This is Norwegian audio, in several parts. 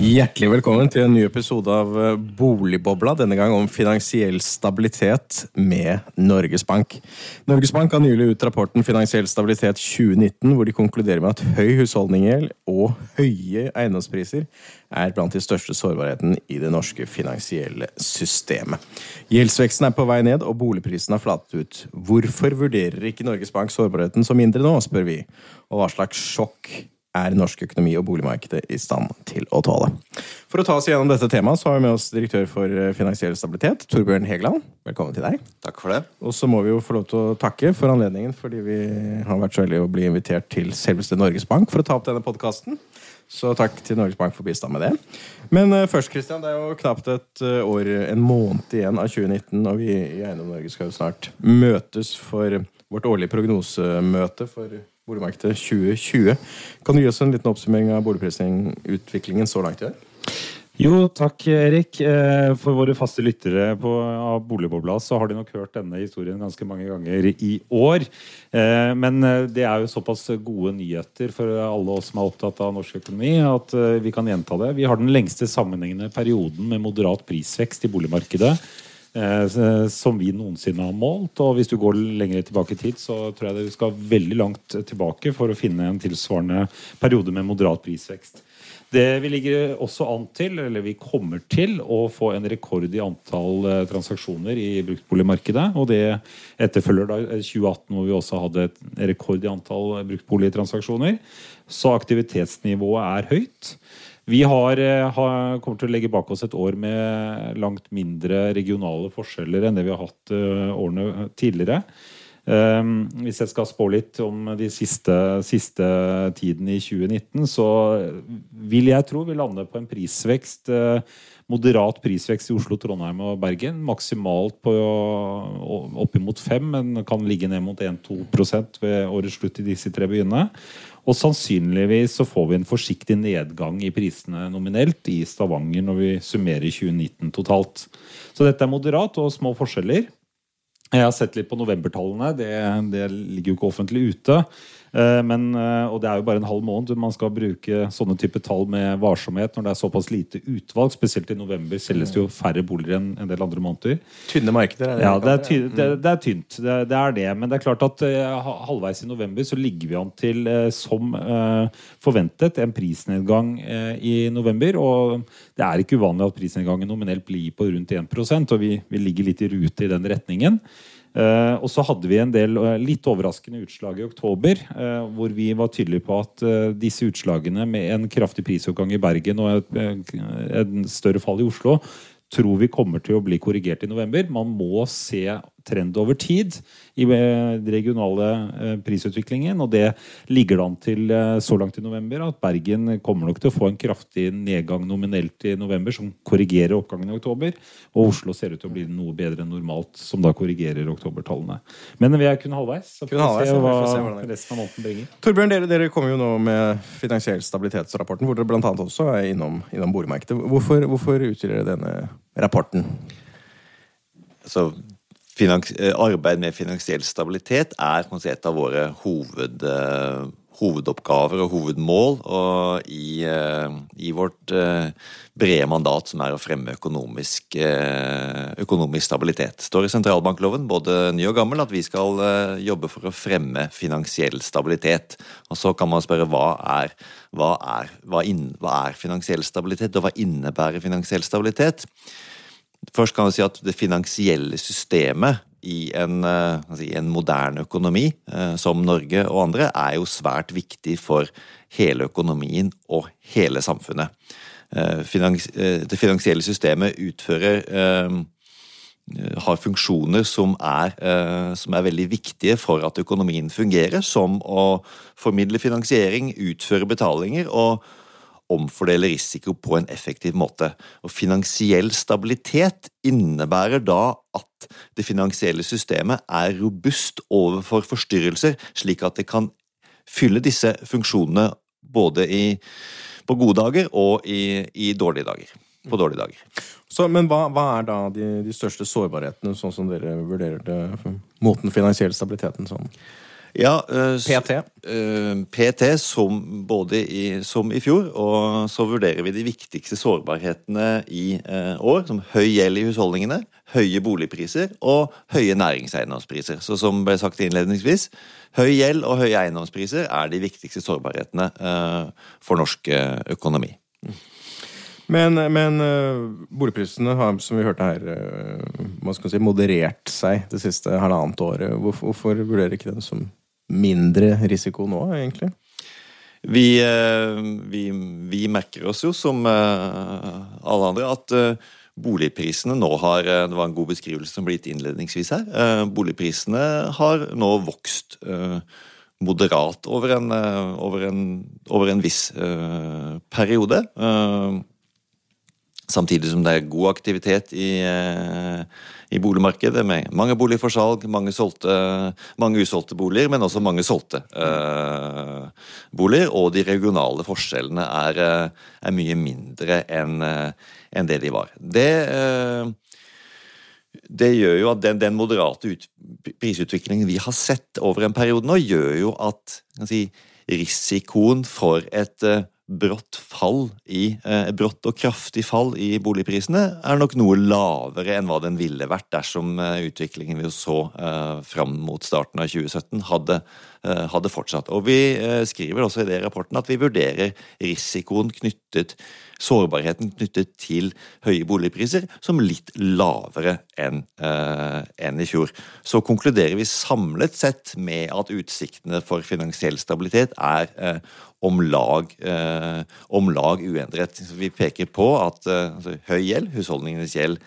Hjertelig velkommen til en ny episode av eh, Boligbobla. Denne gang om finansiell stabilitet med Norges Bank. Norges Bank har nylig ut rapporten Finansiell stabilitet 2019, hvor de konkluderer med at høy husholdningsgjeld og høye eiendomspriser er blant de største sårbarheten i det norske finansielle systemet. Gjeldsveksten er på vei ned, og boligprisen har flatet ut. Hvorfor vurderer ikke Norges Bank sårbarheten som mindre nå, spør vi. Og hva slags sjokk er norsk økonomi og boligmarkedet i stand til å tåle. For å ta oss gjennom dette temaet, så har vi med oss direktør for eh, finansiell stabilitet, Torbjørn Hegeland. Velkommen til deg. Takk for det. Og så må vi jo få lov til å takke for anledningen, fordi vi har vært så heldige å bli invitert til selveste Norges Bank for å ta opp denne podkasten. Så takk til Norges Bank for bistand med det. Men uh, først, Christian, det er jo knapt et uh, år, en måned igjen av 2019, og vi i Eiendom Norge skal jo snart møtes for vårt årlige prognosemøte for boligmarkedet 2020. Kan du gi oss en liten oppsummering av boligprisutviklingen så langt i år? Jo, takk Erik. Eh, for våre faste lyttere på, av Boligbobla så har de nok hørt denne historien ganske mange ganger i år. Eh, men eh, det er jo såpass gode nyheter for alle oss som er opptatt av norsk økonomi, at vi kan gjenta det. Vi har den lengste sammenhengende perioden med moderat prisvekst i boligmarkedet som vi noensinne har målt. Og hvis du går lenger tilbake i tid, så tror jeg du skal veldig langt tilbake for å finne en tilsvarende periode med moderat prisvekst. Det vi ligger også an til, eller vi kommer til, å få en rekord i antall eh, transaksjoner i bruktboligmarkedet. Og det etterfølger da 2018, hvor vi også hadde et rekord i antall bruktboligtransaksjoner. Så aktivitetsnivået er høyt. Vi har, eh, har, kommer til å legge bak oss et år med langt mindre regionale forskjeller enn det vi har hatt uh, årene tidligere. Um, hvis jeg skal spå litt om de siste, siste tiden i 2019, så vil jeg tro vi lander på en prisvekst uh, moderat prisvekst i Oslo, Trondheim og Bergen. Maksimalt på oppimot 5, men kan ligge ned mot 1-2% ved årets slutt i disse tre byene. Og sannsynligvis så får vi en forsiktig nedgang i prisene nominelt i Stavanger når vi summerer 2019 totalt. Så dette er moderat og små forskjeller. Jeg har sett litt på novembertallene. Det, det ligger jo ikke offentlig ute. Eh, men, eh, og det er jo bare en halv måned. Man skal bruke sånne type tall med varsomhet når det er såpass lite utvalg. Spesielt i november selges det jo færre boliger enn en del andre måneder. Tynne markeder? Er det ja, det er, ty det, det er tynt. Det, det, er det. Men det er klart at uh, halvveis i november så ligger vi an til, uh, som uh, forventet, en prisnedgang i november. Og det er ikke uvanlig at prisnedgangen nominelt blir på rundt 1% og vi, vi ligger litt i rute i den retningen. Uh, og så hadde vi en del uh, litt overraskende utslag i oktober, uh, hvor vi var tydelige på at disse utslagene med en kraftig prisoppgang i Bergen og et, et større fall i Oslo tror vi kommer til å bli korrigert i november. Man må se trend over tid i eh, den regionale eh, prisutviklingen. Og det ligger det an til eh, så langt i november at Bergen kommer nok til å få en kraftig nedgang nominelt i november, som korrigerer oppgangen i oktober. Og Oslo ser ut til å bli noe bedre enn normalt, som da korrigerer oktobertallene. Men vi er kun halvveis. Så kun halvveis, se hva resten av måneden bringer. Torbjørn, dere, dere kommer jo nå med finansiell stabilitetsrapporten, hvor dere bl.a. også er innom, innom boligmarkedet. Hvorfor, hvorfor utgir dere denne rapporten? Så Eh, arbeid med finansiell stabilitet er et av våre hoved, uh, hovedoppgaver og hovedmål og i, uh, i vårt brede mandat, som er å fremme økonomisk, økonomisk stabilitet. Det står i sentralbankloven, både ny og gammel, at vi skal jobbe for å fremme finansiell stabilitet. Og Så kan man spørre hva er, hva er, hva inn, hva er finansiell stabilitet, og hva innebærer finansiell stabilitet? Først kan vi si at det finansielle systemet i en, eh, si, en, moderne økonomi eh, som Norge og andre er jo svært viktig for hele økonomien og hele samfunnet. Eh, det finansielle systemet utfører har funksjoner som er, som er, veldig viktige for at økonomien fungerer, som å formidle finansiering, utføre betalinger og omfordele risiko på en effektiv måte. Og Finansiell stabilitet innebærer da at det finansielle systemet er robust overfor forstyrrelser, slik at det kan fylle disse funksjonene både i, på gode dager og i, i dårlige dager. på dårlige dager. Så, men hva, hva, er da de, de, største sårbarhetene, sånn som dere vurderer det mot den finansielle stabiliteten? sånn? Ja, uh, PT. Uh, PT som både i, som i fjor, og så vurderer vi de viktigste sårbarhetene i uh, år, som høy gjeld i husholdningene, høye boligpriser og høye næringseiendomspriser. Så som ble sagt innledningsvis, høy gjeld og høye eiendomspriser er de viktigste sårbarhetene for norsk økonomi. Men, men boligprisene har, som vi hørte her, man skal si, moderert seg det siste halvannet året. Hvorfor, hvorfor vurderer ikke den som mindre risiko nå, egentlig? Vi, eh, vi, vi merker oss jo, som eh, alle andre, at eh, boligprisene nå har Det var en god beskrivelse som ble gitt innledningsvis her. Boligprisene har nå vokst moderat over en, over en, over en viss periode. Samtidig som det er god aktivitet i i boligmarkedet, med mange boliger for salg, mange, solgte, mange usolgte boliger, men også mange solgte uh, boliger. Og de regionale forskjellene er, uh, er mye mindre enn uh, en det de var. Det, det gjør jo at den, den moderate ut, prisutviklingen vi har sett over en periode nå, gjør jo at si, risikoen for et brått fall i eh, brått og kraftig fall i boligprisene er nok noe lavere enn hva den ville vært dersom eh, utviklingen vi så eh, fram mot starten av 2017 hadde, hadde fortsatt. Og Vi eh, skriver også i det rapporten at vi vurderer risikoen knyttet sårbarheten knyttet til høye boligpriser som litt lavere enn eh, en i fjor. Så konkluderer vi samlet sett med at utsiktene for finansiell stabilitet er eh, om lag, eh, om lag uendret. Vi peker på at eh, altså, høy gjeld, husholdningenes gjeld,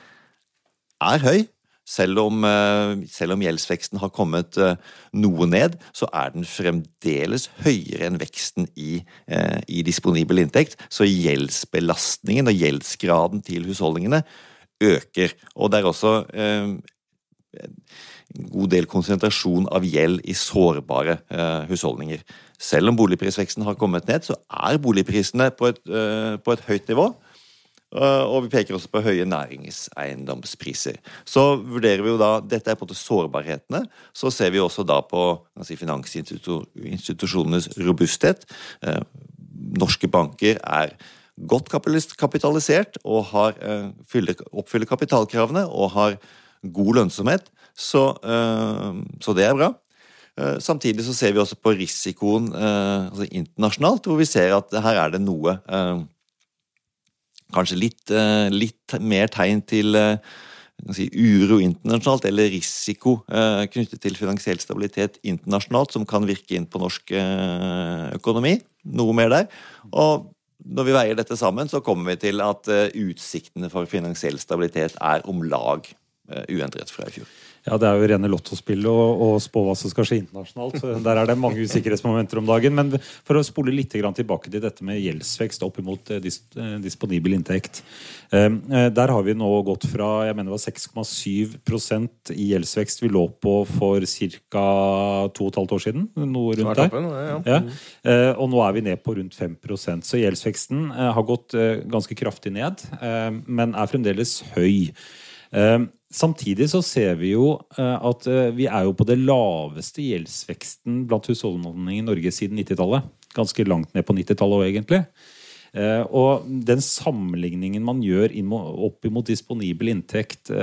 er høy. Selv om, eh, selv om, gjeldsveksten har kommet eh, noe ned, så er den fremdeles høyere enn veksten i, eh, i disponibel inntekt. Så gjeldsbelastningen og gjeldsgraden til husholdningene øker. Og det er også en god del konsentrasjon av gjeld i sårbare husholdninger. Selv om boligprisveksten har kommet ned, så er boligprisene på et, på et høyt nivå. Eh, og vi peker også på høye næringseiendomspriser. Så vurderer vi jo da, Dette er på en måte sårbarhetene. Så ser vi også da på si, finansinstitusjonenes robusthet. Eh, norske banker er godt kapitalisert og har, eh, oppfyller kapitalkravene og har god lønnsomhet. Så, så det er bra. Samtidig så ser vi også på risikoen altså internasjonalt, hvor vi ser at her er det noe kanskje litt, eh, litt mer tegn til eh, si, uro internasjonalt, eller risiko eh, knyttet til finansiell stabilitet internasjonalt, som kan virke inn på norsk økonomi. Noe mer der. Og når vi veier dette sammen, så kommer vi til at utsiktene for finansiell stabilitet er om lag uendret fra i fjor. Ja, Det er jo rene lottospillet å, spå hva som skal skje internasjonalt. Der er det mange usikkerhetsmomenter om dagen. Men for å spole litt tilbake til dette med gjeldsvekst opp imot eh, dis, eh, disponibel inntekt. Ehm, eh, der har vi nå gått fra jeg mener det var 6,7% i gjeldsvekst vi lå på for ca. to og et halvt år siden. Noe rundt der. Ja. Ja. Og nå er vi ned på rundt 5% Så gjeldsveksten har gått ganske kraftig ned, men er fremdeles høy. Samtidig så ser vi jo eh, at eh, vi er jo på det laveste gjeldsveksten blant husholdningene i Norge siden 90-tallet. Ganske langt ned på 90-tallet òg, egentlig. Eh, og den sammenligningen man gjør opp imot disponibel inntekt,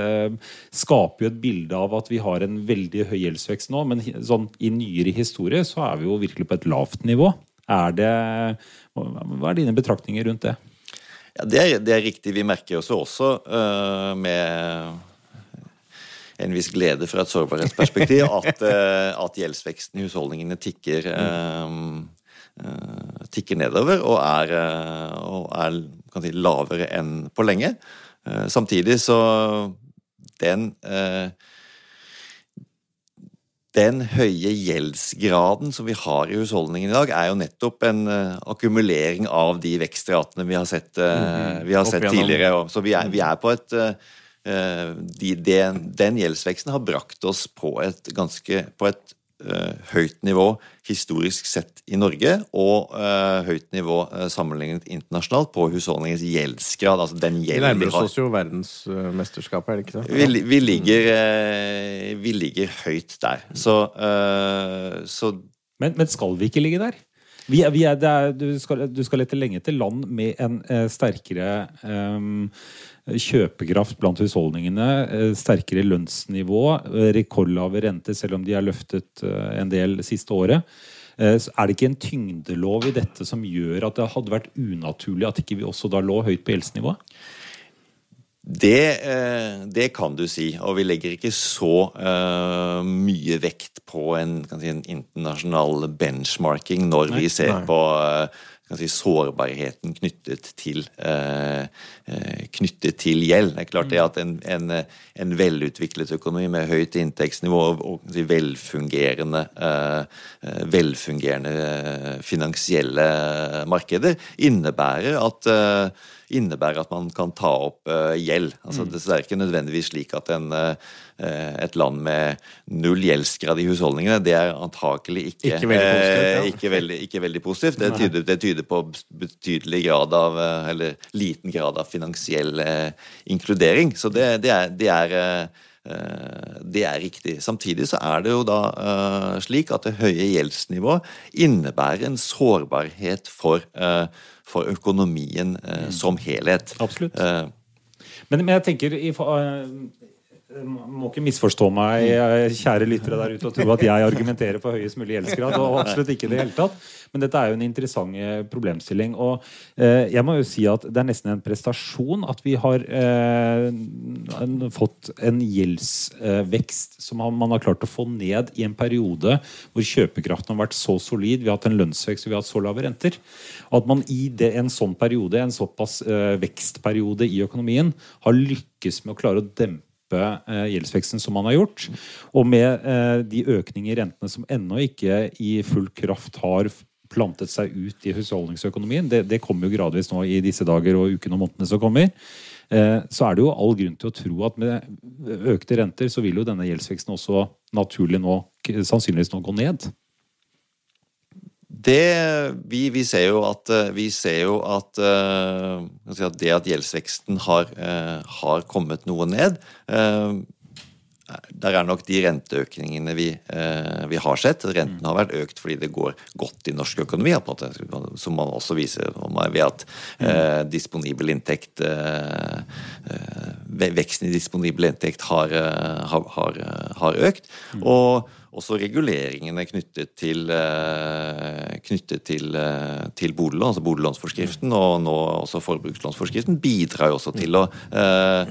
skaper jo et bilde av at vi har en veldig høy gjeldsvekst nå, men sånn, i nyere historie så er vi jo virkelig på et lavt nivå. Er det, hva er dine betraktninger rundt det? Ja, det, er, det er riktig. Vi merker oss også uh, med en viss glede fra et sårbarhetsperspektiv at, uh, at gjeldsveksten i husholdningene tikker, uh, tikker nedover og er, og er si, lavere enn på lenge. samtidig så den den høye gjeldsgraden som vi har i husholdningen i dag, er jo nettopp en akkumulering av de vekstratene vi har sett, uh, vi har sett tidligere. Så vi er, vi er på et uh, de, den, den, gjeldsveksten har brakt oss på et ganske på et uh, høyt nivå historisk sett i Norge, og uh, høyt nivå uh, sammenlignet internasjonalt på husholdningens gjeldsgrad. Altså den gjelden Vi nærmer de oss har. oss jo verdensmesterskapet, er det ikke det? Vi, vi, ligger, eh, vi ligger høyt der. Så, eh, så Men, men skal vi ikke ligge der? Vi er, vi er, det er, du, skal, du skal lete lenge etter land med en eh, sterkere ehm, kjøpekraft blant husholdningene, eh, sterkere lønnsnivå, eh, rekordlave renter, selv om de er løftet eh, en del siste året. Så er det ikke en tyngdelov i dette som gjør at det hadde vært unaturlig at ikke vi også da lå høyt på gjeldsnivået? Det, det kan du si, og vi legger ikke så mye vekt på en, kan si, en internasjonal benchmarking når vi ser på si, sårbarheten knyttet til, eh, eh, knyttet til gjeld. Det er klart det at en, en, en velutviklet økonomi med høyt inntektsnivå og, si, velfungerende, eh, eh, velfungerende eh, finansielle markeder innebærer at eh, innebærer at man kan ta opp gjeld. Altså, det, det er ikke nødvendigvis slik at en, et land med null gjeldsgrad i husholdningene, det er antakelig ikke, Ikke veldig positivt, ja. eh, ikke, veldig, ikke veldig positivt. Det tyder, det tyder på betydelig grad av, eh, eller liten grad av finansiell eh, inkludering. Så det, det er, det er eh, Eh, Det er riktig. Samtidig så er det jo da eh, slik at det høye gjeldsnivået innebærer en sårbarhet for, eh, for økonomien eh, som helhet. Absolutt. Eh, Men, men jeg tenker i, eh, Må ikke misforstå meg, eh, kjære lyttere der ute, og tro at jeg argumenterer for høyest mulig gjeldsgrad. og absolutt ikke det hele tatt. Men dette er jo en interessant eh, problemstilling. Og eh, jeg må jo si at det er nesten en prestasjon at vi har eh, fått en gjeldsvekst eh, som man har klart å få ned i en periode hvor kjøpekraften har vært så solid, vi har hatt en lønnsvekst og vi har hatt så lave renter. At man i det, en sånn periode, en såpass eh, vekstperiode i økonomien, har lykkes med å klare å dempe eh, gjeldsveksten som man har gjort. Og med eh, de økninger i rentene som ennå ikke i full kraft har plantet seg ut i husholdningsøkonomien, det, det kommer jo gradvis nå i disse dager og ukene og månedene som kommer, eh, så er det jo all grunn til å tro at med økte renter så vil jo denne gjeldsveksten også naturlig nå sannsynligvis nå gå ned. Det, vi, vi ser jo at, eh, ser jo at, eh, si at det at gjeldsveksten har, eh, har kommet noe ned Der er nok de renteøkningene vi, vi har sett. Renten har vært økt fordi det går godt i norsk økonomi, som man også viser ved at disponibel inntekt Veksten i disponibel inntekt har, har, har, har økt. Og også reguleringene knyttet til, eh, knyttet til, eh, til boliglån, altså boliglånsforskriften, og nå også forbrukslånsforskriften, bidrar jo også til å eh,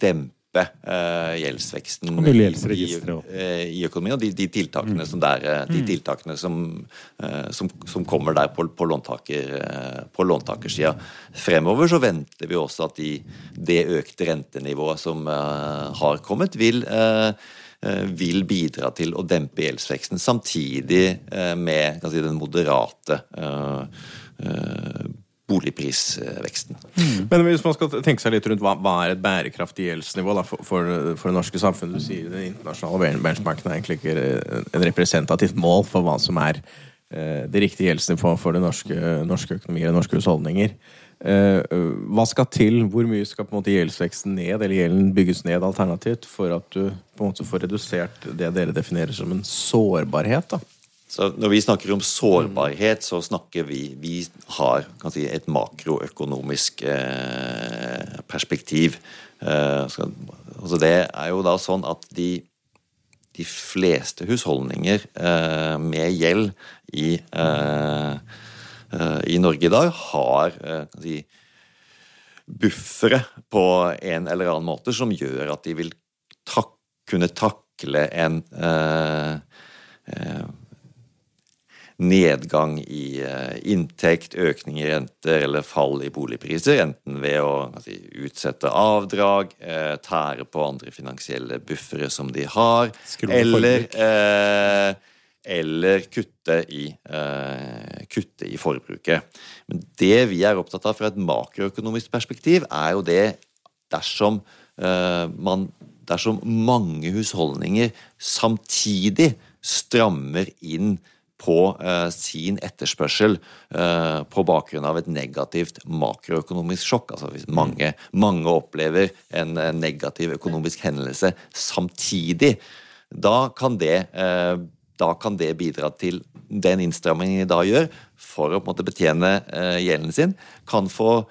dempe eh, gjeldsveksten i, eh, i økonomien. Og de, de tiltakene som der, de tiltakene som, eh, som, som kommer der på, på, låntaker, på låntakersida. Fremover så venter vi også at de, det økte rentenivået som har kommet, vil eh, vil bidra til å dempe gjeldsveksten, samtidig eh, med kan si, den moderate eh, eh, boligprisveksten. Men hvis man skal tenke seg litt rundt hva, hva er et bærekraftig gjeldsnivå da, for, for, for det norske samfunnet? Du sier den internasjonale benchmarken er egentlig ikke en representativt mål for hva som er eh, det riktige gjeldsnivået for det norske, norske økonomier og norske husholdninger. Eh, hva skal til? Hvor mye skal på en måte gjeldsveksten ned, eller gjelden bygges ned alternativt, for at du på en måte får redusert det dere definerer som en sårbarhet? da? Så når vi snakker om sårbarhet, så snakker vi Vi har si, et makroøkonomisk eh, perspektiv. Eh, skal, altså det er jo da sånn at de, de fleste husholdninger eh, med gjeld i, eh, i Norge i dag har eh, si, buffere på en eller annen måte som gjør at de vil tak kunne takle en eh, eh, nedgang i eh, inntekt, økning i renter eller fall i boligpriser, enten ved å si, utsette avdrag, eh, tære på andre finansielle buffere som de har, eller, eh, eller kutte i, eh, kutte i forbruket. Men det vi er opptatt av fra et makroøkonomisk perspektiv, er jo det dersom eh, man dersom mange husholdninger samtidig strammer inn på eh, sin etterspørsel eh, på bakgrunn av et negativt makroøkonomisk sjokk. Altså hvis mange, mange opplever en negativ økonomisk hendelse samtidig, da kan det eh, da kan det bidra til den innstrammingen de da gjør for å måte betjene eh, gjelden sin, kan få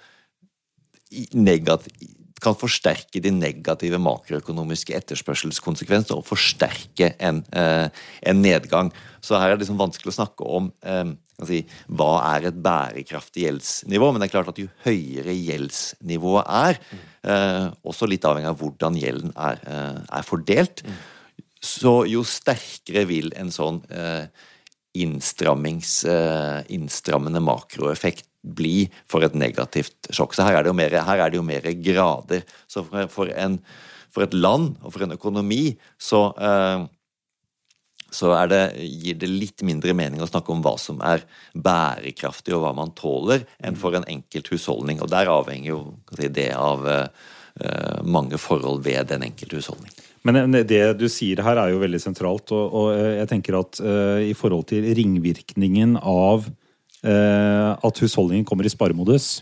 kan forsterke de negative makroøkonomiske etterspørselskonsekvenser og forsterke en, eh, en, nedgang. Så her er det liksom vanskelig å snakke om eh, si, hva er et bærekraftig gjeldsnivå, men det er klart at jo høyere gjeldsnivået er, også litt avhengig av hvordan gjelden er, er fordelt, så jo sterkere vil en sånn eh, eh, innstrammende makroeffekt bli for et negativt sjokk. Så her er det jo mer, er det jo mer grader. Så for, for, en, for, et land og for en økonomi så, eh, så det, gir det litt mindre mening å snakke om hva som er bærekraftig og hva man tåler, enn for en enkelt husholdning. Og der avhenger jo det av eh, mange forhold ved den enkelte husholdning. Men eh, det du sier her, er jo veldig sentralt. Og, og eh, jeg tenker at uh, i forhold til ringvirkningen av uh, at husholdningen kommer i sparemodus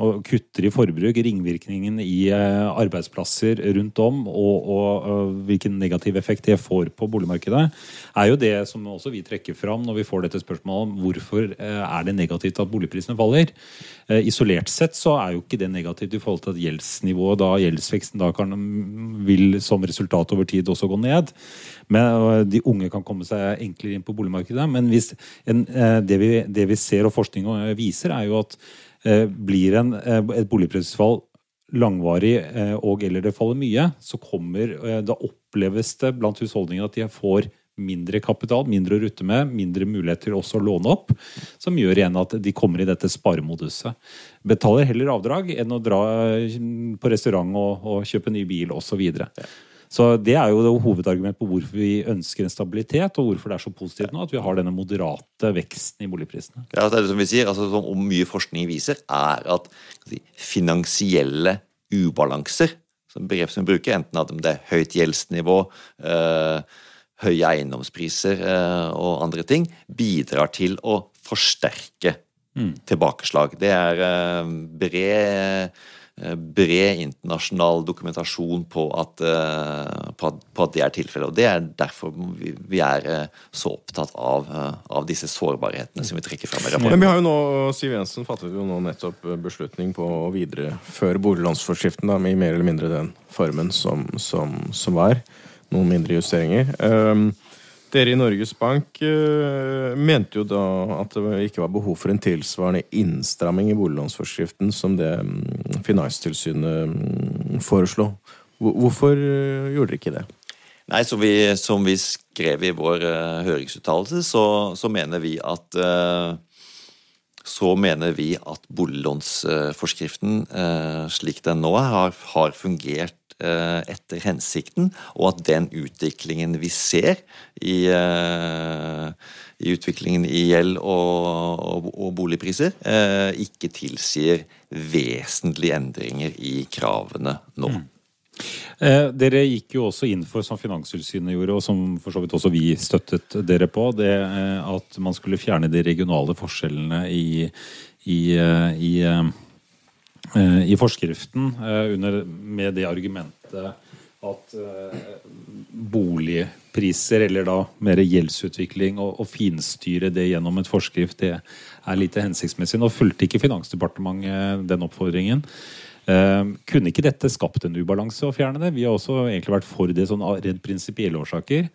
og kutter i forbruk, ringvirkningen i eh, arbeidsplasser rundt om, og, og, og, hvilken negativ effekt det får på boligmarkedet, er jo det som også vi trekker fram når vi får dette spørsmålet om hvorfor eh, er det negativt at boligprisene faller. Isolert sett så er jo ikke det negativt i forhold til at gjeldsnivået, da gjeldsveksten da kan, vil som resultat over tid også gå ned. Men De unge kan komme seg enklere inn på boligmarkedet. Men hvis en, det, vi, det vi ser og forskning viser, er jo at Eh, blir en, eh, et boligprisfall langvarig eh, og eller det faller mye, så kommer, da oppleves det blant husholdningene at de får mindre kapital, mindre å rutte med, mindre mulighet til også å låne opp. Som gjør igjen at de kommer i dette sparemoduset. Betaler heller avdrag enn å dra på restaurant og, og kjøpe ny bil osv. Så Det er jo det hovedargumentet på hvorfor vi ønsker en stabilitet, og hvorfor det er så positivt nå at vi har denne moderate veksten i boligprisene. Ja, det er det som vi sier, altså som mye forskning viser, er at si, finansielle ubalanser, som begrep som vi bruker, enten at det er høyt gjeldsnivå, øh, høye eiendomspriser øh, og andre ting, bidrar til å forsterke mm. tilbakeslag. Det er øh, bred bred internasjonal dokumentasjon på at, eh, på at, på at det er tilfellet. Og Det er derfor vi, vi er eh, så opptatt av, av, disse sårbarhetene som vi trekker fram i rapporten. Men vi har jo nå, Siv Jensen fattet jo nå nettopp beslutning på å videreføre boliglånsforskriften i mer eller mindre den formen som, som, som var. Noen mindre justeringer. Um, dere i Norges Bank uh, mente jo da at det ikke var behov for en tilsvarende innstramming i boliglånsforskriften som det um, Finanstilsynet um, foreslo. Hvorfor uh, gjorde dere ikke det? Nei, vi, som vi skrev i vår uh, høringsuttalelse, så, så, mener vi at så mener vi at boliglånsforskriften slik den nå har, har fungert Eh, etter hensikten, og at den utviklingen vi ser i, eh, i utviklingen i gjeld og, og, boligpriser, eh, ikke tilsier vesentlige endringer i kravene nå. Mm. Eh, dere gikk jo også inn for, som Finanstilsynet gjorde, og som for så vidt også vi støttet dere på, det at man skulle fjerne de regionale forskjellene i, i, Eh, i forskriften eh, under, med det argumentet at eh, boligpriser, eller da mer gjeldsutvikling, og, finstyre det gjennom et forskrift, det er lite hensiktsmessig. Nå fulgte ikke Finansdepartementet den oppfordringen. kunne ikke dette skapt en ubalanse å fjerne det? Vi har også egentlig vært for det sånn rent prinsipielle årsaker.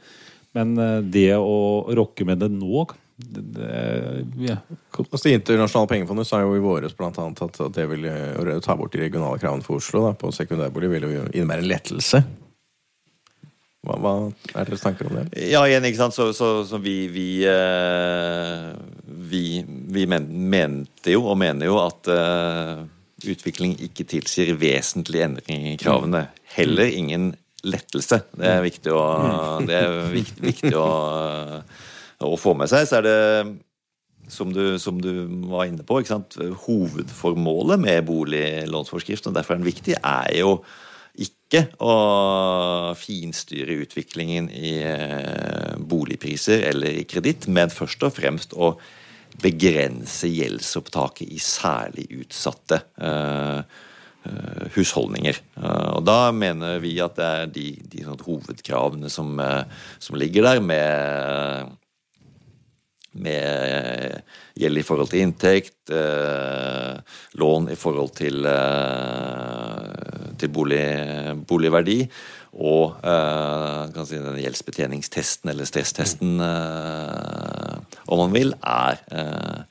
Men det å rokke med det nå det, det, ja. altså, det internasjonale pengefondet sa jo i våres blant annet at, det ville ta bort de regionale kravene for Oslo da, på sekundærbolig ville jo innebære en lettelse. Hva, hva, er deres tanker om det? Ja, igjen, ikke sant, så, så, så vi vi, eh, vi vi, men, mente jo, og mener jo, at eh, utvikling ikke tilsier vesentlig endring i kravene. Heller ingen lettelse. Det er viktig å, det er viktig, viktig å å få med seg, så er det som du, som du, var inne på, hovedformålet med boliglånsforskriften, og derfor er den viktig, er jo ikke å finstyre utviklingen i eh, boligpriser eller i kreditt, men først og fremst å begrense gjeldsopptaket i særlig utsatte uh, husholdninger. Uh, og Da mener vi at det er de, de sånn hovedkravene som, som ligger der, med med gjeld i forhold til inntekt, eh, lån i forhold til, eh, til bolig, boligverdi, og eh, si, den gjeldsbetjeningstesten, eller stresstesten, eh, om man vil, er, eh,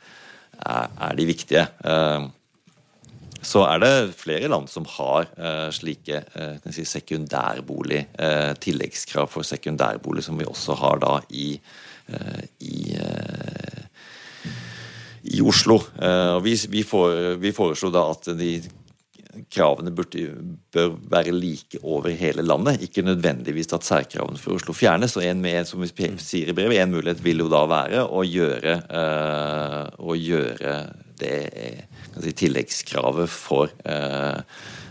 er, de viktige. Eh, så er det flere land som har slike si, sekundærbolig, tilleggskrav for sekundærbolig, som vi også har da i, i, i Oslo. og vi, vi, for, vi, foreslo da at de kravene burde, bør være like over hele landet. Ikke nødvendigvis at særkravene for Oslo fjernes. og en, med, som vi sier i brevet, En mulighet vil jo da være å gjøre, å gjøre det si, tilleggskravet for, eh,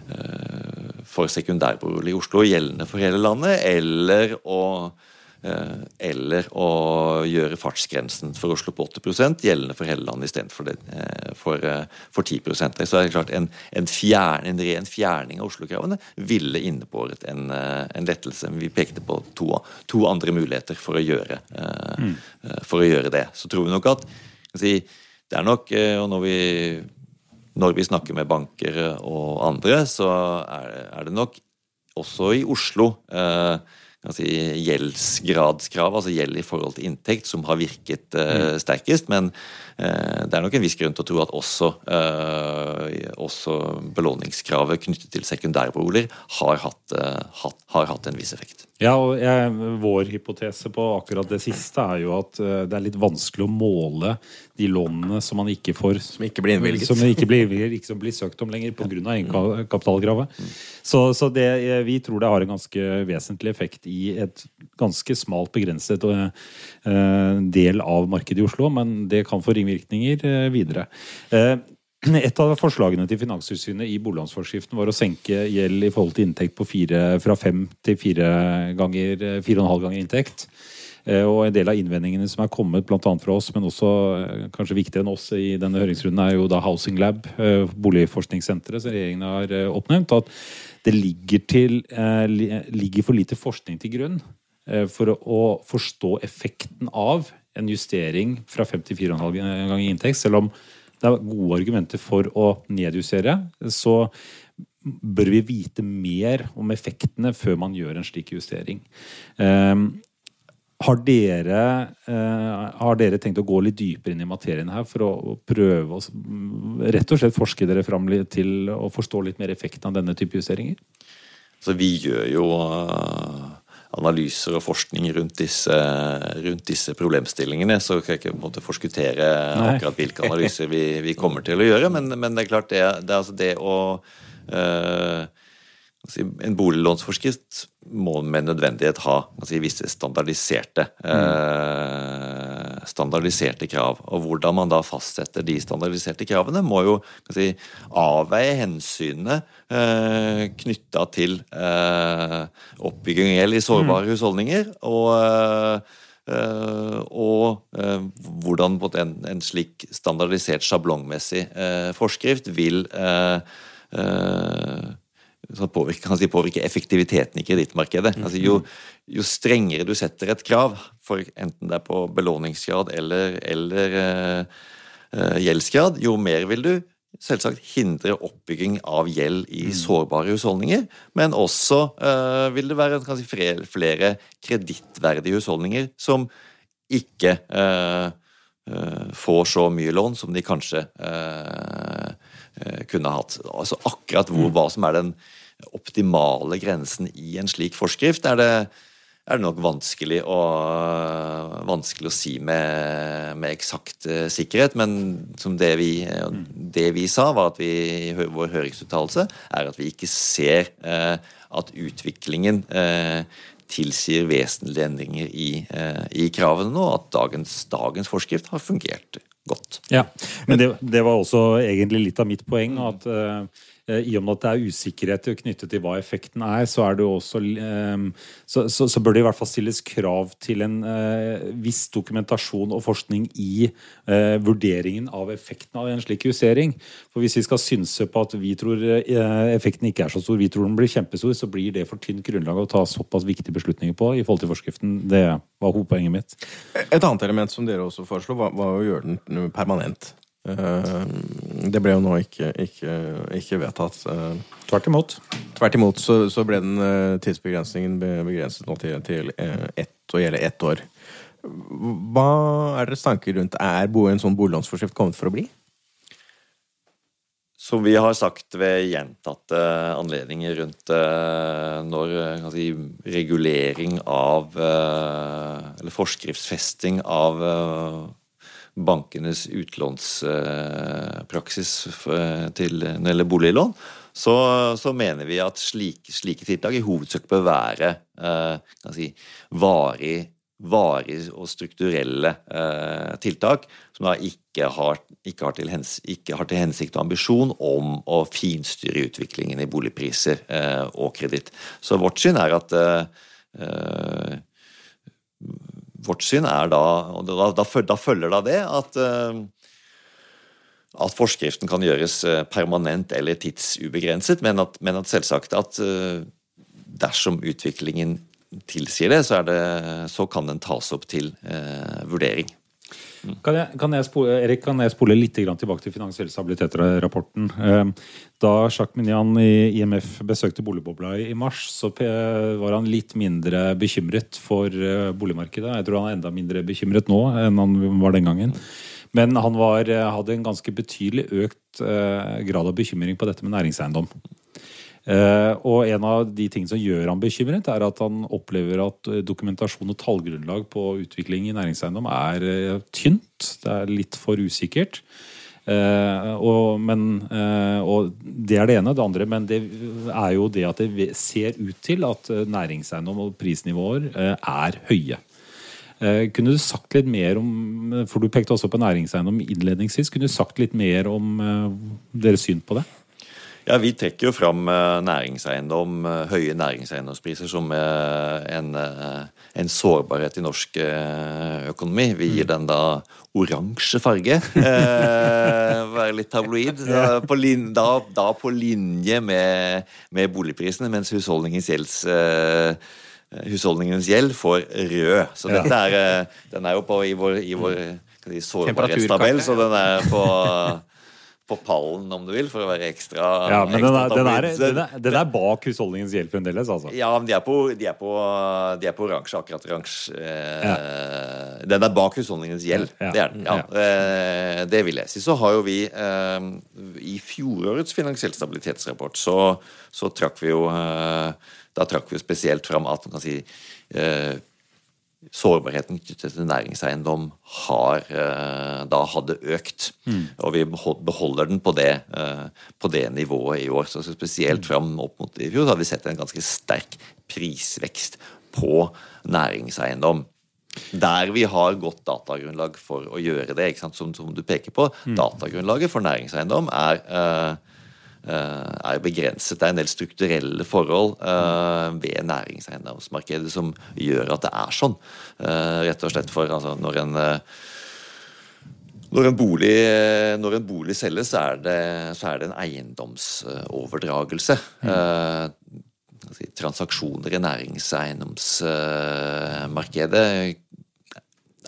eh, for sekundærbolig i Oslo gjeldende for hele landet, eller å eh, eller å gjøre fartsgrensen for Oslo på 80% gjeldende for hele landet istedenfor for, for 10% Så er det klart en, en, fjern, en ren fjerning av Oslo-kravene ville innebåret en, en, lettelse. Vi pekte på to, to andre muligheter for å, gjøre, mm. for å gjøre det. Så tror vi nok at si, det er nok, og når vi når vi snakker med banker og andre, så er det, nok også i Oslo eh, si, gjeldsgradskrav, altså gjeld i forhold til inntekt, som har virket mm. sterkest. Men det er nok en viss grunn til å tro at også, eh, også belåningskravet knyttet til sekundærboliger har hatt, eh, hatt, har hatt en viss effekt. Ja, og jeg, Vår hypotese på akkurat det siste er jo at det er litt vanskelig å måle de lånene som man ikke får Som ikke blir innvilget. Som ikke blir, ikke som blir søkt om lenger pga. egenkapitalkravet. Mm. Så, så det, vi tror det har en ganske vesentlig effekt i et ganske smalt begrenset del av markedet i Oslo, men det kan få ringvirkninger uh, videre. Et av forslagene til Finanstilsynet i boliglånsforskriften var å senke gjeld i forhold til inntekt fire, fra fem til fire ganger, fire og en halv ganger inntekt. Eh, og en del av innvendingene som er kommet bl.a. fra oss, men også eh, kanskje viktigere enn oss i denne høringsrunden, er jo da Housing Lab, eh, boligforskningssenteret som regjeringen har oppnevnt. At det ligger, til, ligger for lite forskning til grunn for å forstå effekten av en justering fra fem til fire og en halv ganger inntekt. selv om det er gode argumenter for å nedjustere, så bør vi vite mer om effektene før man gjør en slik justering. Um, har dere, uh, har dere, tenkt å gå litt dypere inn i materien her for å prøve å rett og slett forske dere fram til å forstå litt mer effekten av denne type justeringer? Så vi gjør jo uh analyser og forskning rundt disse, rundt disse problemstillingene. Så kan jeg ikke forskuttere akkurat hvilke analyser vi, vi, kommer til å gjøre. Men, men det er klart, det, det, er altså det å øh, en boliglånsforskrift må med nødvendighet ha altså visse standardiserte, eh, standardiserte krav. Og hvordan man da fastsetter de standardiserte kravene, må jo si, avveie hensynene eh, knytta til eh, oppbygging av gjeld i sårbare mm. husholdninger. og Uh, og uh, hvordan en, en, slik standardisert sjablongmessig uh, forskrift vil som påvirker, kan si, påvirker effektiviteten i kredittmarkedet. Altså, jo, jo, strengere du setter et krav, for enten det er på belåningsgrad eller, eller uh, gjeldsgrad, jo mer vil du selvsagt hindre oppbygging av gjeld i mm. sårbare husholdninger. Men også uh, vil det være si, flere kredittverdige husholdninger som ikke uh, får så mye lån som de kanskje kunne hatt. Altså akkurat hvor, mm. hva som er den optimale grensen i en slik forskrift, er det, er det nok vanskelig å, vanskelig å si med, med eksakt uh, sikkerhet. Men som det vi, det vi, sa, var at vi i vår høringsuttalelse er at vi ikke ser eh, at utviklingen eh, tilsier vesentlige endringer i, i, kravene nå, at dagens, dagens forskrift har fungert godt. Ja, men det, det, var også egentlig litt av mitt poeng. at eh, i og med at det er usikkerhet knyttet til hva effekten er, så, er også, eh, så, så, så, bør det i hvert fall stilles krav til en eh, viss dokumentasjon og forskning i eh, vurderingen av effekten av en slik justering. For hvis vi skal synse på at vi tror eh, effekten ikke er så stor, vi tror den blir kjempestor, så blir det for tynt grunnlag å ta såpass viktige beslutninger på i forhold til forskriften. Det var hovedpoenget mitt. Et annet element som dere også foreslo, var, var å gjøre den permanent. Eh, det ble jo nå ikke, ikke, ikke vedtatt. Eh, tvert imot. Tvert imot så, så ble den eh, tidsbegrensningen begrenset nå til, til ett, å gjelde ett år. Hva er deres tanker rundt Er en sånn boliglånsforskrift kommet for å bli? Som vi har sagt ved gjentatte anledninger rundt når si, regulering av Eller forskriftsfesting av bankenes utlånspraksis eh, til, når boliglån, så, så, mener vi at slike, slike, tiltak i hovedsak bør være eh, si, varig, varig, og strukturelle eh, tiltak som da ikke har, ikke, har hens, ikke har, til hensikt og ambisjon om å finstyre utviklingen i boligpriser eh, og kreditt. Så vårt syn er at eh, vårt syn er da og da, da, da følger da det at, eh, at forskriften kan gjøres eh, permanent eller tidsubegrenset, men at, men at selvsagt at eh, dersom utviklingen tilsier det, så, det, så kan den tas opp til vurdering. Kan jeg, kan jeg spole, Erik, kan jeg spole litt tilbake til finansiell stabilitet-rapporten? Ehm, da Jacques Minian i IMF besøkte boligbobla i mars, så var han litt mindre bekymret for eh, boligmarkedet. Jeg tror han er enda mindre bekymret nå enn han var den gangen. Men han var, hadde en ganske betydelig økt eh, grad av bekymring på dette med næringseiendom. Uh, og en av de tingene som gjør han bekymret, er at han opplever at eh, dokumentasjon og tallgrunnlag på utvikling i næringseiendom er uh, tynt. Det er litt for usikkert. Og, men, og, det er det ene. Det andre men det er jo det at det ser ut til at næringseiendom og prisnivåer er høye. Kunne du sagt litt mer om For du pekte også på næringseiendom innledningsvis. Kunne du sagt litt mer om deres syn på det? Ja, Vi trekker jo fram eh, næringseiendom, eh, høye næringseiendomspriser som eh, en, en, sårbarhet i norsk økonomi. Vi gir mm. den da oransje farge. være litt tabloid. Da på, lin, da, da på linje med, med, boligprisene, mens husholdningens gjelds husholdningens gjeld får rød. Så dette er, den er jo på i vår, i vår sårbarhetstabell, så den er på på pallen, om du vil, for å være ekstra Ja, Men den er, den, er, den, er, den, er, bak husholdningens gjeld fremdeles, altså? Ja, men de er på, de er på, de er på oransje, akkurat oransje. Eh, ja. Den er bak husholdningens gjeld, ja. det er den. Ja. Eh, det vil jeg si. Så har jo vi eh, I fjorårets finansiell stabilitetsrapport så, så trakk vi jo Da trakk vi jo spesielt fram at man kan si eh, sårbarheten knyttet til næringseiendom har eh, da hadde økt. Mm. Og vi beholder den på det, eh, på det, nivået i år. Så spesielt fram opp mot i fjor har vi sett en ganske sterk prisvekst på næringseiendom. Der vi har godt datagrunnlag for å gjøre det, som, som, du peker på. Mm. Datagrunnlaget for næringseiendom er eh, jo er begrenset. Det er en del strukturelle forhold eh, ved næringseiendomsmarkedet som gjør at det er sånn. Eh, rett og slett for altså, når en når en, bolig, når en bolig selges, så er, det, så er det en eiendomsoverdragelse. Mm. Si, transaksjoner i næringseiendomsmarkedet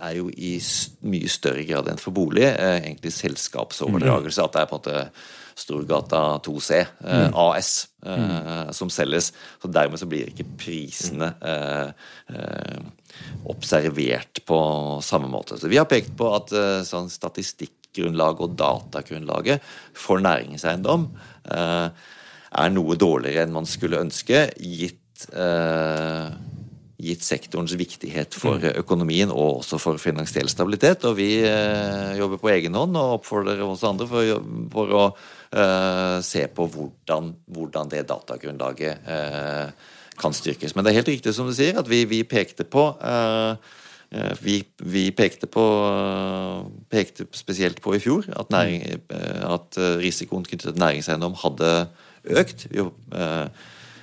er jo i mye større grad enn for bolig egentlig selskapsoverdragelse. At det er på en måte Storgata 2C eh, mm. AS eh, som selges. Så Dermed så blir ikke prisene eh, observert på samme måte. Så Vi har pekt på at sånn statistikkgrunnlaget og datagrunnlaget for næringseiendom er noe dårligere enn man skulle ønske, gitt gitt sektorens viktighet for mm. økonomien og også for finansiell stabilitet. Og vi eh, jobber på egen hånd og oppfordrer oss andre for, for å eh, se på hvordan, hvordan det datagrunnlaget eh, kan styrkes. Men det er helt riktig som du sier, at vi, vi pekte på uh, Eh, Vi, vi pekte, på, pekte spesielt på i fjor at, næring, eh, at eh, risikoen knyttet til næringseiendom hadde økt. Eh,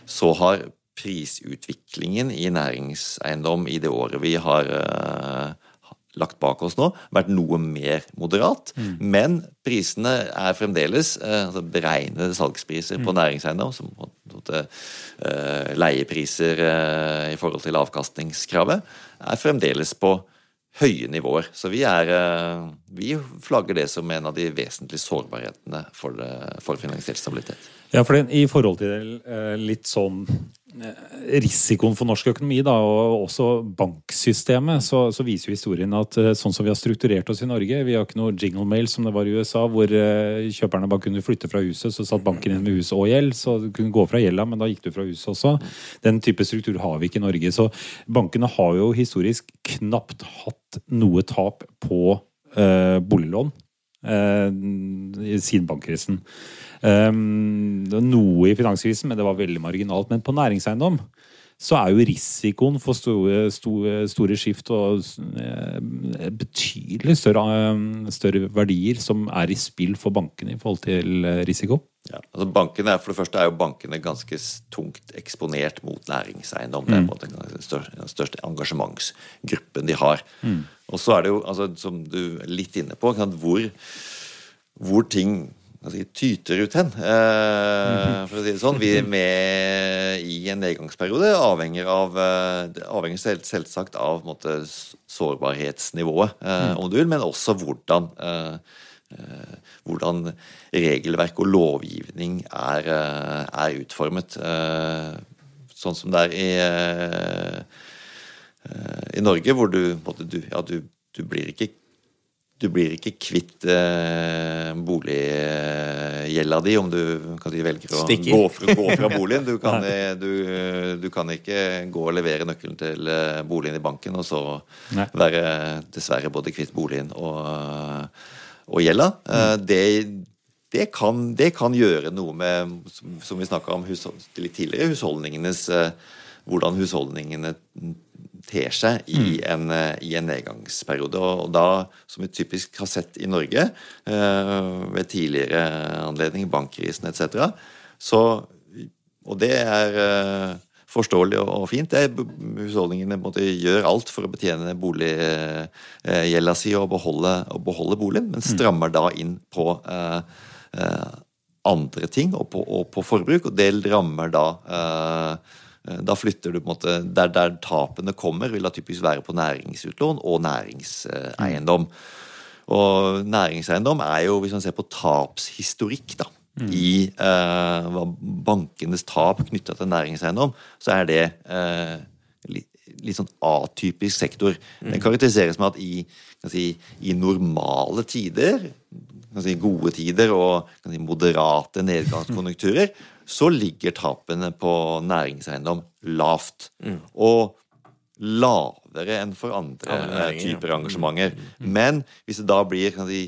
Så har prisutviklingen i næringseiendom i det året vi har eh, lagt bak oss nå, vært noe mer moderat. Men prisene er fremdeles eh, altså beregnede salgspriser på næringseiendom, som eh, leiepriser i forhold til avkastningskravet, er fremdeles på høye nivåer. Så vi, er, vi flagger det som en av de vesentlige sårbarhetene for, for finansiell stabilitet. Ja, for I forhold til eh, litt sånn eh, risikoen for norsk økonomi, da, og også banksystemet, så, så viser historien at eh, sånn som vi har strukturert oss i Norge Vi har ikke noe jingle mail som det var i USA, hvor kjøperne bare kunne flytte fra huset, så satt banken inn med huset og gjeld. Så du kunne gå fra gjelda, men da gikk du fra huset også. Den type struktur har vi ikke i Norge. Så bankene har jo historisk knapt hatt noe tap på eh, boliglån eh, siden bankkrisen. Um, det var noe i finanskrisen, men det var veldig marginalt. Men på næringseiendom så er jo risikoen for store, store, store skift og eh, betydelig større, eh, større verdier som er i spill for bankene i forhold til eh, risiko. Ja, altså bankene, er- For det første er jo bankene ganske tungt eksponert mot næringseiendom. Det er på en måte den største, engasjementsgruppen de har. Og så er det jo, altså, som du er litt inne på, hvor, hvor ting altså, tyter ut hen. Eh, For å si det sånn. Vi er med i en nedgangsperiode avhenger av eh, avhenger selv, selvsagt av måte, sårbarhetsnivået, eh, om du vil, men også hvordan hvordan regelverk og lovgivning er, er utformet. Sånn som det er i, i Norge, hvor du, måte, du, ja, du, du blir ikke du blir ikke kvitt eh, boliggjelda di om du kan si, velger å gå fra, gå fra boligen. Du kan, eh, du, du kan ikke gå og levere nøkkelen til eh, boligen i banken, og så Nei. være dessverre både kvitt boligen og, og gjelda. Mm. det, det, kan, det kan gjøre noe med, som, som vi snakka om litt tidligere, husholdningenes eh, Hvordan husholdningene ter seg i en, eh, i en nedgangsperiode. Og, da, som vi typisk har sett i Norge eh, ved tidligere anledninger, bankkrisen etc., så Og det er eh, forståelig og, fint. Det husholdningene måte, gjør alt for å betjene boliggjelda si og beholde, og beholde boligen, men strammer da inn på andre ting og på, og på forbruk, og det rammer da eh, da flytter du på en måte Der, der tapene kommer, vil da typisk være på næringsutlån og næringseiendom. Og næringseiendom er jo, hvis man ser på tapshistorikk, da, i eh, bankenes tap knytta til næringseiendom, så er det eh, litt, litt sånn atypisk sektor. Den karakteriseres med at i, kan si, i normale tider, kan si, gode tider og kan si, moderate nedgangskonjunkturer, så ligger tapene på næringseiendom lavt. Og lavere enn for andre Andre eh, ja. typer engasjementer. Men hvis det da blir kan si,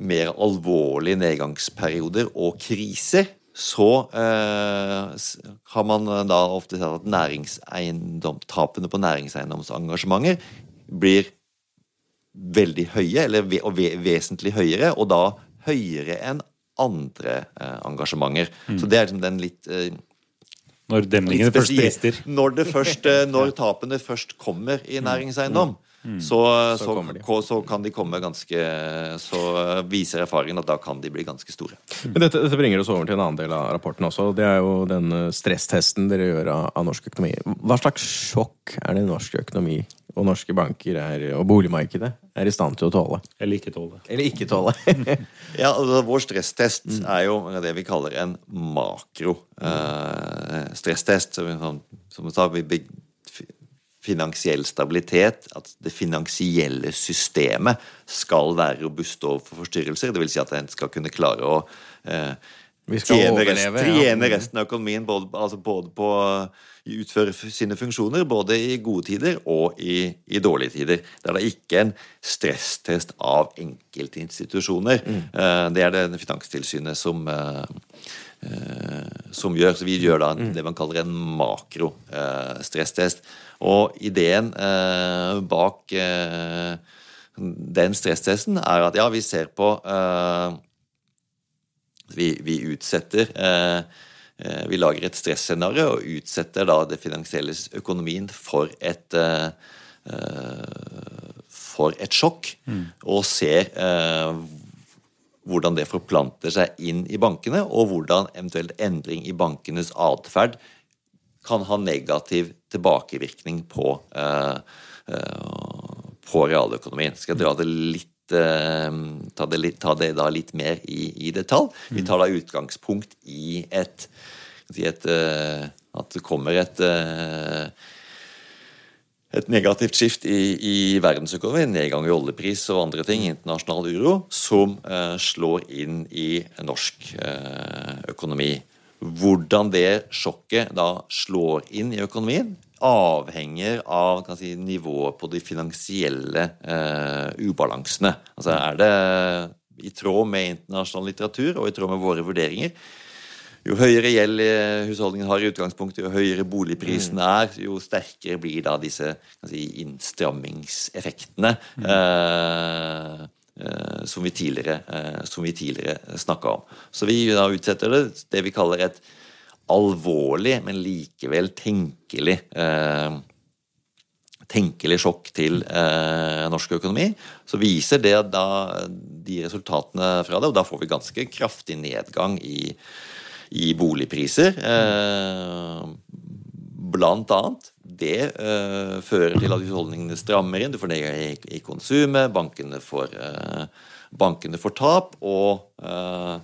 mer alvorlige nedgangsperioder og kriser, så eh, har man da ofte sett at tapene på næringseiendomsengasjementer blir veldig høye, eller ve vesentlig høyere, og da høyere enn andre eh, engasjementer. Så det er liksom den litt eh, Når demningene først brister. Når, det først, eh, når tapene først kommer i næringseiendom, så, så, så, så kan de komme ganske Så viser erfaringen at da kan de bli ganske store. Men dette, dette bringer oss over til en annen del av rapporten også. Det er jo den stresstesten dere gjør av, av norsk økonomi. Hva slags sjokk er det norsk økonomi og norske banker er, og boligmarkedet er i stand til å tåle? Eller ikke tåle. Eller ikke tåle? Ja, altså Vår stresstest er jo det vi kaller en makro eh, stresstest. Som, vi- sånn- som sa, vi finansiell stabilitet, at det finansielle systemet skal være robust overfor forstyrrelser. Det vil si at en skal kunne klare å eh, Vi skal tjene, rest, tjene ja. resten av økonomien både, altså både på å utføre sine funksjoner, både i gode tider og i, i dårlige tider. Det er da ikke en stresstest av enkeltinstitusjoner. Mm. Det er det Finanstilsynet som, eh, eh, som gjør. Så vi gjør da en, det man kaller en makro-stresstest. Og ideen eh, bak eh, den stresstesten er at ja, vi ser på eh, vi, vi utsetter eh, eh, Vi lager et stresscenario og utsetter da det finansielle økonomien for et eh, for et sjokk, og ser eh, hvordan det forplanter seg inn i bankene, og hvordan eventuelt endring i bankenes atferd kan ha negativ tilbakevirkning på, eh, eh, på realøkonomien. Skal jeg dra det litt ta, det litt, ta det da litt mer i, i detalj. Vi tar da utgangspunkt i et, et eh, At det kommer et eh, et negativt skift i, i verdensøkonomien, nedgang i oljepris og andre ting, internasjonal uro, som eh, slår inn i norsk eh, økonomi. Hvordan det sjokket da slår inn i økonomien, avhenger av kan si, nivået på de finansielle eh, ubalansene. Altså er det i tråd med internasjonal litteratur og i tråd med våre vurderinger, jo høyere gjeld eh, husholdningen har i utgangspunktet, jo høyere boligprisene er, jo sterkere blir da disse kan si, innstrammingseffektene eh, eh, som vi tidligere, eh, som vi tidligere snakka om. Så vi da utsetter det det vi kaller et alvorlig, men likevel tenkelig eh, tenkelig sjokk til eh, norsk økonomi, så viser det da de resultatene fra det, og da får vi ganske kraftig nedgang i, i boligpriser. Eh, blant annet. Det eh, fører til at husholdningene strammer inn, du får nedgang i, i konsumet, bankene får, eh, bankene får tap, og eh,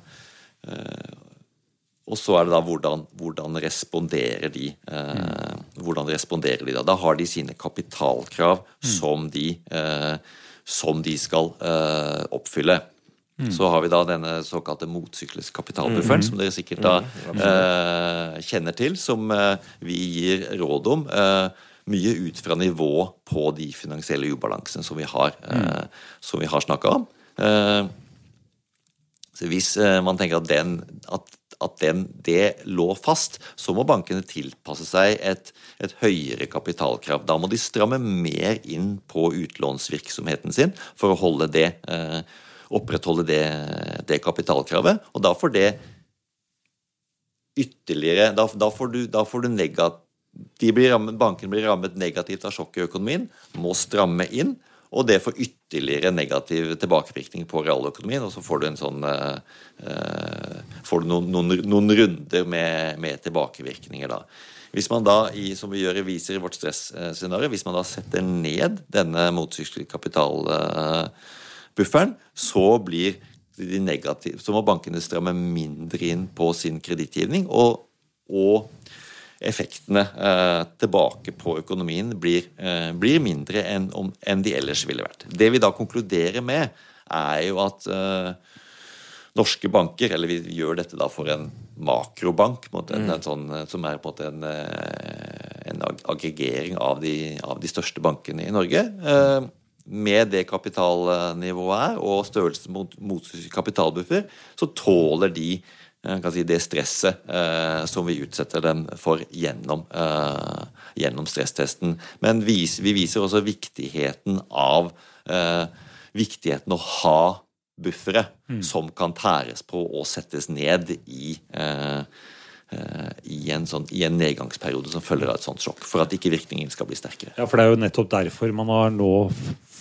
og så er det da hvordan, hvordan responderer de eh, Hvordan responderer de da? Da har de sine kapitalkrav som, de, eh, som de skal eh, oppfylle. Så har vi da denne såkalte motsykliske kapitalbufferen, som dere sikkert da eh, kjenner til, som eh, vi gir råd om. Eh, mye ut fra nivå på de finansielle ubalansene som vi har, eh, har snakka om. Eh, så hvis man tenker at, den, at, at den, det lå fast, så må bankene tilpasse seg et, et høyere kapitalkrav. Da må de stramme mer inn på utlånsvirksomheten sin for å holde det, eh, opprettholde det, det kapitalkravet. Og da får det ytterligere Da, da får du, da får du negat, de blir rammet, Bankene blir rammet negativt av sjokk i økonomien, må stramme inn. Og det får ytterligere negativ tilbakevirkning på realøkonomien. Og så får du sånn eh, eh, Får du noen, noen, noen runder med, med tilbakevirkninger, da. Hvis man da, som vi gjør i viser i vårt stresscenario, hvis man da setter ned denne motsykliske kapitalbufferen, så blir de negative, så må bankene stramme mindre inn på sin kredittgivning. Og, og effektene eh, tilbake på økonomien blir, eh, blir mindre enn, de ellers ville vært. Det vi da konkluderer med, er jo at eh, norske banker, eller vi gjør dette da for en makrobank, en måte, en, sånn, som er på en måte en, en ag- aggregering av de, av de største bankene i Norge. Med det kapitalnivået er, og størrelsen mot, mot kapitalbuffer, så tåler de si, det stresset eh, som vi utsetter dem for gjennom, eh, gjennom stresstesten. Men vis, vi viser også viktigheten av eh, viktigheten å ha buffere som kan tæres på og settes ned i eh, eh, i en, sånn, i en nedgangsperiode som følger av et sånt sjokk, for at ikke virkningen skal bli sterkere. Ja, for det er jo nettopp derfor man har nå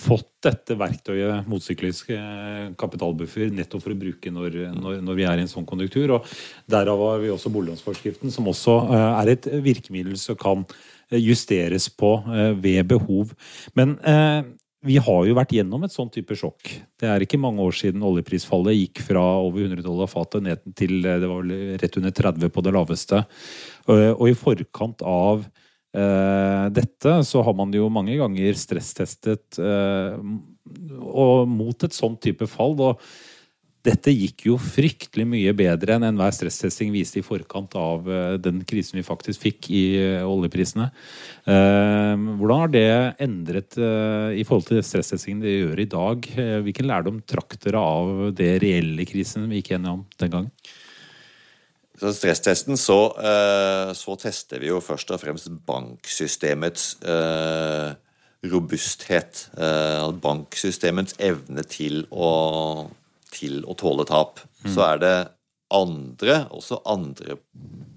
fått dette verktøyet, motsyklisk eh, kapitalbuffer, nettopp for å bruke når, når, når vi er i en sånn konjunktur. Og derav har vi også boliglånsforskriften, som også eh, er et virkemiddel som kan eh, justeres på eh, ved behov. Men eh, vi har jo vært gjennom et sånn type sjokk. Det er ikke mange år siden oljeprisfallet gikk fra over 100 dollar fatet ned til eh, det var vel rett under 30 på det laveste. Eh, Og i forkant av eh, dette så har man jo mange ganger stresstestet eh, og mot et sånt type fall. Og dette gikk jo fryktelig mye bedre enn enhver stresstesting viste i forkant av eh, den krisen vi faktisk fikk i eh, oljeprisene. Hvordan har det endret i forhold til stresstestingen dere gjør i dag? Hvilken lærdom trakk dere av det reelle krisen vi gikk gjennom den gangen? Så stresstesten så, så, tester vi jo først og fremst banksystemets robusthet. Banksystemets evne til å til å tåle tap. Mm. Så er det andre, også andre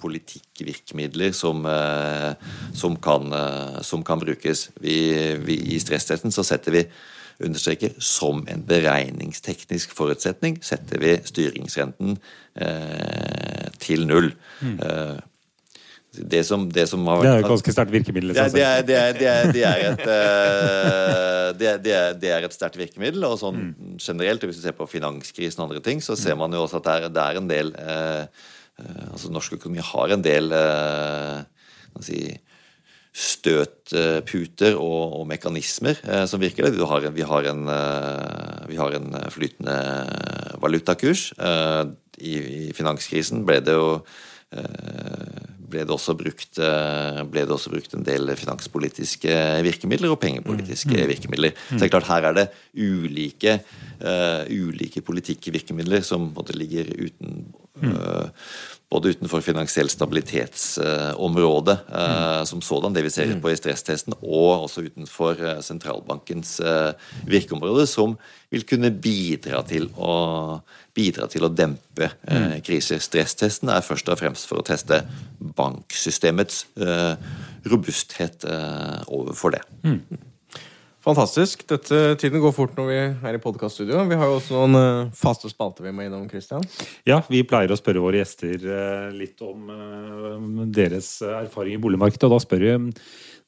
politikkvirkemidler som, eh, som, kan, eh, som kan, brukes. Vi, vi, I stresstesten så setter vi understreker som en beregningsteknisk forutsetning setter vi styringsrenten eh, til null. Mm. Eh, det som, det som har vært Det er et ganske sterkt virkemiddel. Det, det, er, det, er, det, er, et, uh, det, er et sterkt virkemiddel. Og sånn mm. generelt, hvis du ser på finanskrisen og andre ting, så ser man jo også at det er, en del eh, Altså norsk økonomi har en del uh, si, støtputer og, og mekanismer som virker. Vi har, vi har, en, vi har en flytende valutakurs. I, I finanskrisen ble det jo ble det, også brukt, eh, ble det også brukt en del finanspolitiske virkemidler og pengepolitiske mm. virkemidler. Så det er klart her er det ulike, uh, ulike politikkvirkemidler som måtte ligger uten uh, både utenfor finansiell stabilitetsområdet uh, som sådan, det vi ser på i stresstesten, og også utenfor sentralbankens virkeområde, som vil kunne bidra til å bidra til å dempe eh, mm. kriser. Stresstesten er først og fremst for å teste banksystemets eh, robusthet eh, overfor det. Mm. Fantastisk. Dette, tiden går fort når vi er i podkaststudio. Vi har jo også noen uh, faste spalter vi må innom. Christian. Ja, vi pleier å spørre våre gjester uh, litt om uh, deres erfaring i boligmarkedet. Og da spør vi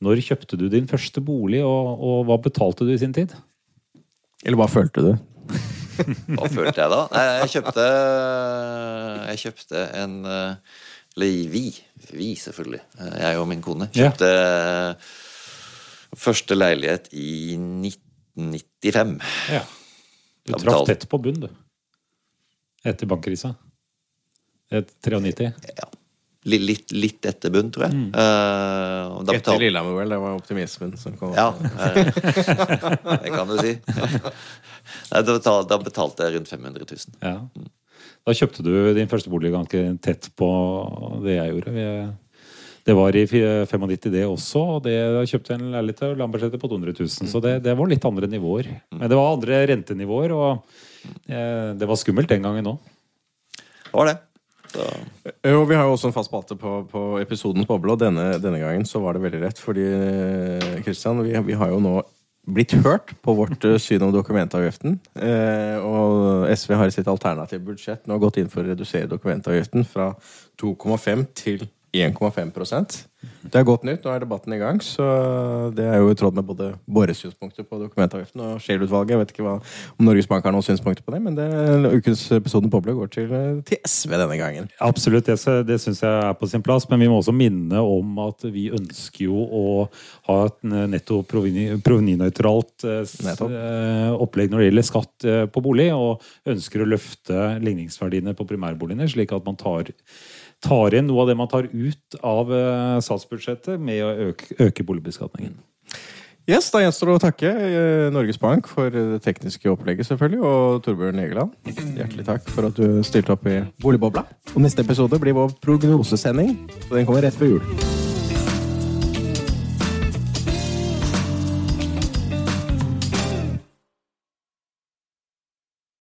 når kjøpte du din første bolig, og, og hva betalte du i sin tid? Eller hva følte du? Hva følte jeg da? Nei, jeg kjøpte Jeg kjøpte en Eller vi. Vi, selvfølgelig. Jeg og min kone. Kjøpte ja. Første leilighet i 1995. Ja. Du traff tett på bunn, du. Etter bankkrisa. 93. Ja litt, litt etter bunn, tror jeg. Mm. Uh, etter betalt... Lillehammer, vel. Det var optimismen som kom. Ja, det kan du si. Nei, da, betalte, da, betalte jeg rundt 500 000. Ja. Da kjøpte du din første bolig ganske tett på det jeg gjorde. Vi, det var i 95 det også, og det, kjøpte en leilighet til Lambertseter på 200 000. Så det, det, var litt andre nivåer. Men det var andre rentenivåer, og eh, det var skummelt den gangen òg. Det var det. Så. Jo, vi har jo også en fast spalte på, på episodens boble, og denne, denne, gangen så var det veldig rett. Fordi Kristian, vi, vi, har jo nå blitt hørt på vårt eh, syn om dokumentavgiften. Eh, og SV har i sitt alternative budsjett nå gått inn for å redusere dokumentavgiften fra 2,5 til 1,5% Det er godt nytt. Nå er debatten i gang. Så det er jo i tråd med både våre synspunkter på dokumentavgiften og Scheel-utvalget. Jeg vet ikke hva, om Norges Bank har noen synspunkter på det, men det, ukens episode Poble går til, til, SV denne gangen. Absolutt, det, det syns jeg er på sin plass. Men vi må også minne om at vi ønsker jo å ha et netto provenynøytralt eh, opplegg når det gjelder skatt eh, på bolig, og ønsker å løfte ligningsverdiene på primærboligene, slik at man tar tar inn noe av det man tar ut av uh, statsbudsjettet med å øke, øke boligbeskatningen. Yes, Da gjenstår det å takke uh, Norges Bank for det tekniske opplegget, selvfølgelig, og Torbjørn Egeland. Hjertelig takk for at du stilte opp i Boligbobla. Og neste episode blir vår prognosesending, så den kommer rett før jul.